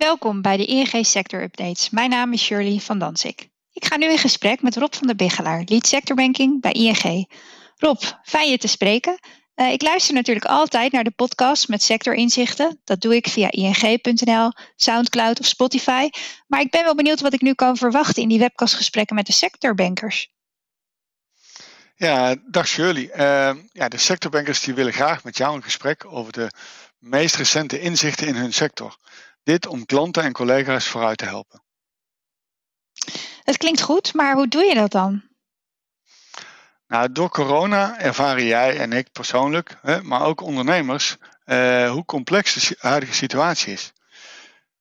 Welkom bij de ING Sector Updates. Mijn naam is Shirley van Dansik. Ik ga nu in gesprek met Rob van der Biggelaar, Lead Sector Banking bij ING. Rob, fijn je te spreken. Uh, ik luister natuurlijk altijd naar de podcast met sectorinzichten. Dat doe ik via ing.nl, Soundcloud of Spotify. Maar ik ben wel benieuwd wat ik nu kan verwachten in die webcastgesprekken met de sectorbankers. Ja, dag Shirley. Uh, ja, de sectorbankers die willen graag met jou een gesprek over de meest recente inzichten in hun sector. Dit om klanten en collega's vooruit te helpen. Het klinkt goed, maar hoe doe je dat dan? Nou, door corona ervaren jij en ik persoonlijk, maar ook ondernemers, eh, hoe complex de huidige situatie is.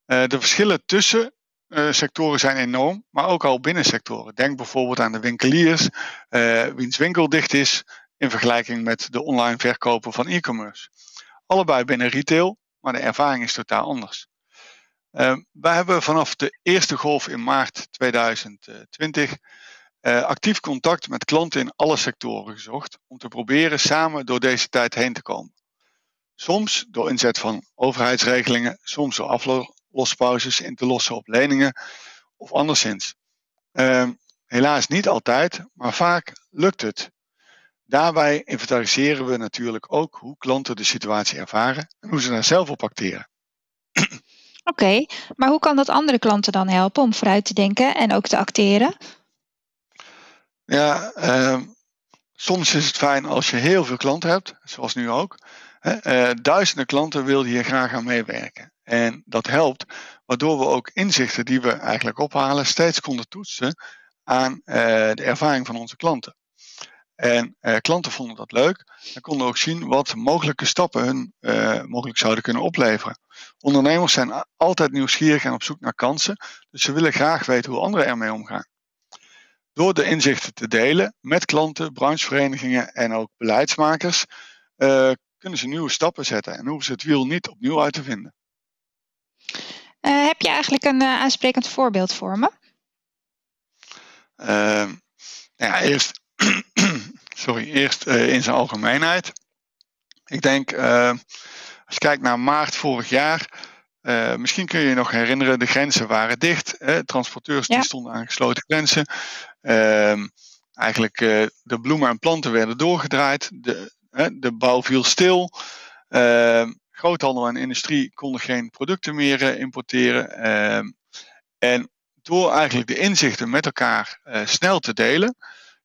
Uh, de verschillen tussen uh, sectoren zijn enorm, maar ook al binnen sectoren. Denk bijvoorbeeld aan de winkeliers, wiens winkel dicht is, in vergelijking met de online verkopen van e-commerce. Allebei binnen retail, maar de ervaring is totaal anders. Uh, wij hebben vanaf de eerste golf in maart 2020 uh, actief contact met klanten in alle sectoren gezocht om te proberen samen door deze tijd heen te komen. Soms door inzet van overheidsregelingen, soms door aflospauzes in te lossen op leningen of anderszins. Uh, helaas niet altijd, maar vaak lukt het. Daarbij inventariseren we natuurlijk ook hoe klanten de situatie ervaren en hoe ze daar zelf op acteren. Oké, maar hoe kan dat andere klanten dan helpen om vooruit te denken en ook te acteren? Ja, uh, soms is het fijn als je heel veel klanten hebt, zoals nu ook. Uh, duizenden klanten willen hier graag aan meewerken. En dat helpt, waardoor we ook inzichten die we eigenlijk ophalen steeds konden toetsen aan uh, de ervaring van onze klanten. En uh, klanten vonden dat leuk en konden ook zien wat mogelijke stappen hun uh, mogelijk zouden kunnen opleveren. Ondernemers zijn altijd nieuwsgierig en op zoek naar kansen, dus ze willen graag weten hoe anderen ermee omgaan. Door de inzichten te delen met klanten, brancheverenigingen en ook beleidsmakers, uh, kunnen ze nieuwe stappen zetten en hoeven ze het wiel niet opnieuw uit te vinden. heb je eigenlijk een aansprekend voorbeeld voor me? Ehm, nou ja, eerst sorry, eerst uh, in zijn algemeenheid. Ik denk, uh, als je kijkt naar maart vorig jaar, uh, misschien kun je je nog herinneren, de grenzen waren dicht. Hè, transporteurs ja. die stonden aan gesloten grenzen. Ehm, eigenlijk de bloemen en planten werden doorgedraaid. De, de bouw viel stil. Ehm, groothandel en industrie konden geen producten meer importeren. Ehm, en door eigenlijk de inzichten met elkaar snel te delen,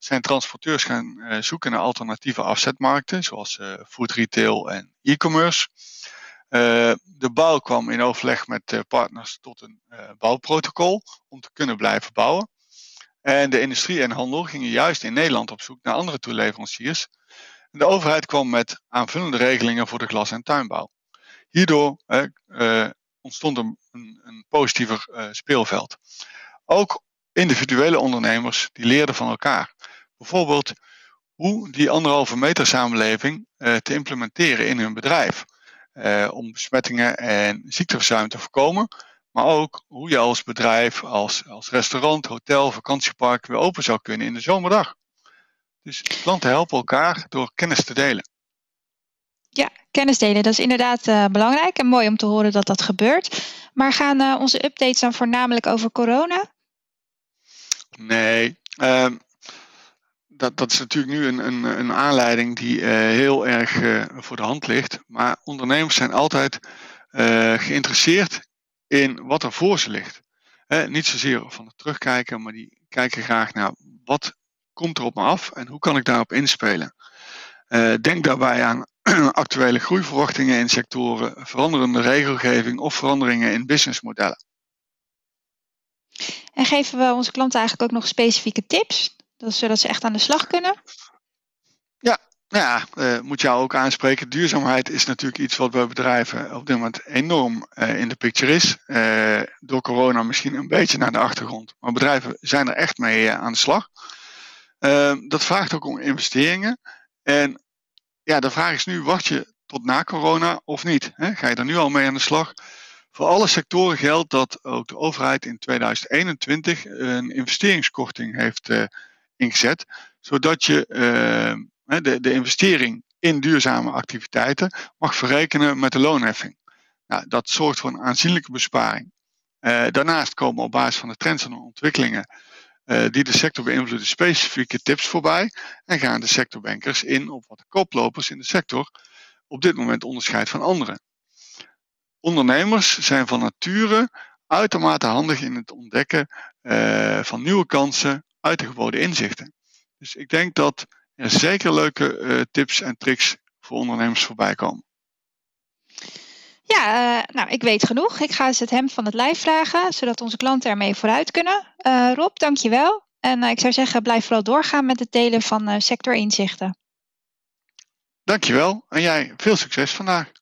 zijn transporteurs gaan uh, zoeken naar alternatieve afzetmarkten, zoals uh, food retail en e-commerce. Uh, de bouw kwam in overleg met partners tot een bouwprotocol om te kunnen blijven bouwen. En de industrie en handel gingen juist in Nederland op zoek naar andere toeleveranciers. De overheid kwam met aanvullende regelingen voor de glas- en tuinbouw. Hierdoor ontstond een, een, een positiever speelveld. Ook individuele ondernemers die leerden van elkaar. Bijvoorbeeld hoe die anderhalve meter samenleving uh, te implementeren in hun bedrijf. Uh, om besmettingen en ziekteverzuim te voorkomen. Maar ook hoe je als bedrijf, als, als restaurant, hotel, vakantiepark weer open zou kunnen in de zomerdag. Dus klanten helpen elkaar door kennis te delen. Ja, kennis delen, dat is inderdaad uh, belangrijk en mooi om te horen dat dat gebeurt. Maar gaan uh, onze updates dan voornamelijk over corona? Nee, uh, dat, dat is natuurlijk nu een, een, een aanleiding die uh, heel erg uh, voor de hand ligt. Maar ondernemers zijn altijd uh, geïnteresseerd in wat er voor ze ligt. niet zozeer van het terugkijken, maar die kijken graag naar wat komt er op me af en hoe kan ik daarop inspelen. denk daarbij aan actuele groeiverwachtingen in sectoren, veranderende regelgeving of veranderingen in businessmodellen. En geven we onze klanten eigenlijk ook nog specifieke tips zodat ze echt aan de slag kunnen? Ja, nou ja, uh, moet jou ook aanspreken. Duurzaamheid is natuurlijk iets wat bij bedrijven op dit moment enorm uh, in de picture is. Uh, door corona misschien een beetje naar de achtergrond. Maar bedrijven zijn er echt mee aan de slag. dat vraagt ook om investeringen. En ja, de vraag is nu, wacht je tot na corona of niet? Hè? Ga je er nu al mee aan de slag? Voor alle sectoren geldt dat ook de overheid in 2021 een investeringskorting heeft ingezet, zodat je uh, de, de investering in duurzame activiteiten mag verrekenen met de loonheffing. Nou, dat zorgt voor een aanzienlijke besparing. daarnaast komen op basis van de trends en ontwikkelingen die de sector beïnvloeden specifieke tips voorbij en gaan de sectorbankers in op wat de koplopers in de sector op dit moment onderscheidt van anderen. Ondernemers zijn van nature uitermate handig in het ontdekken uh, van nieuwe kansen uit de geboden inzichten. Dus ik denk dat er zeker leuke uh, tips en tricks voor ondernemers voorbij komen. Ja, uh, nou, ik weet genoeg. Ik ga eens het hem van het lijf vragen, zodat onze klanten ermee vooruit kunnen. Uh, Rob, dankjewel. En ik zou zeggen, blijf vooral doorgaan met het delen van sectorinzichten. Dankjewel en jij veel succes vandaag.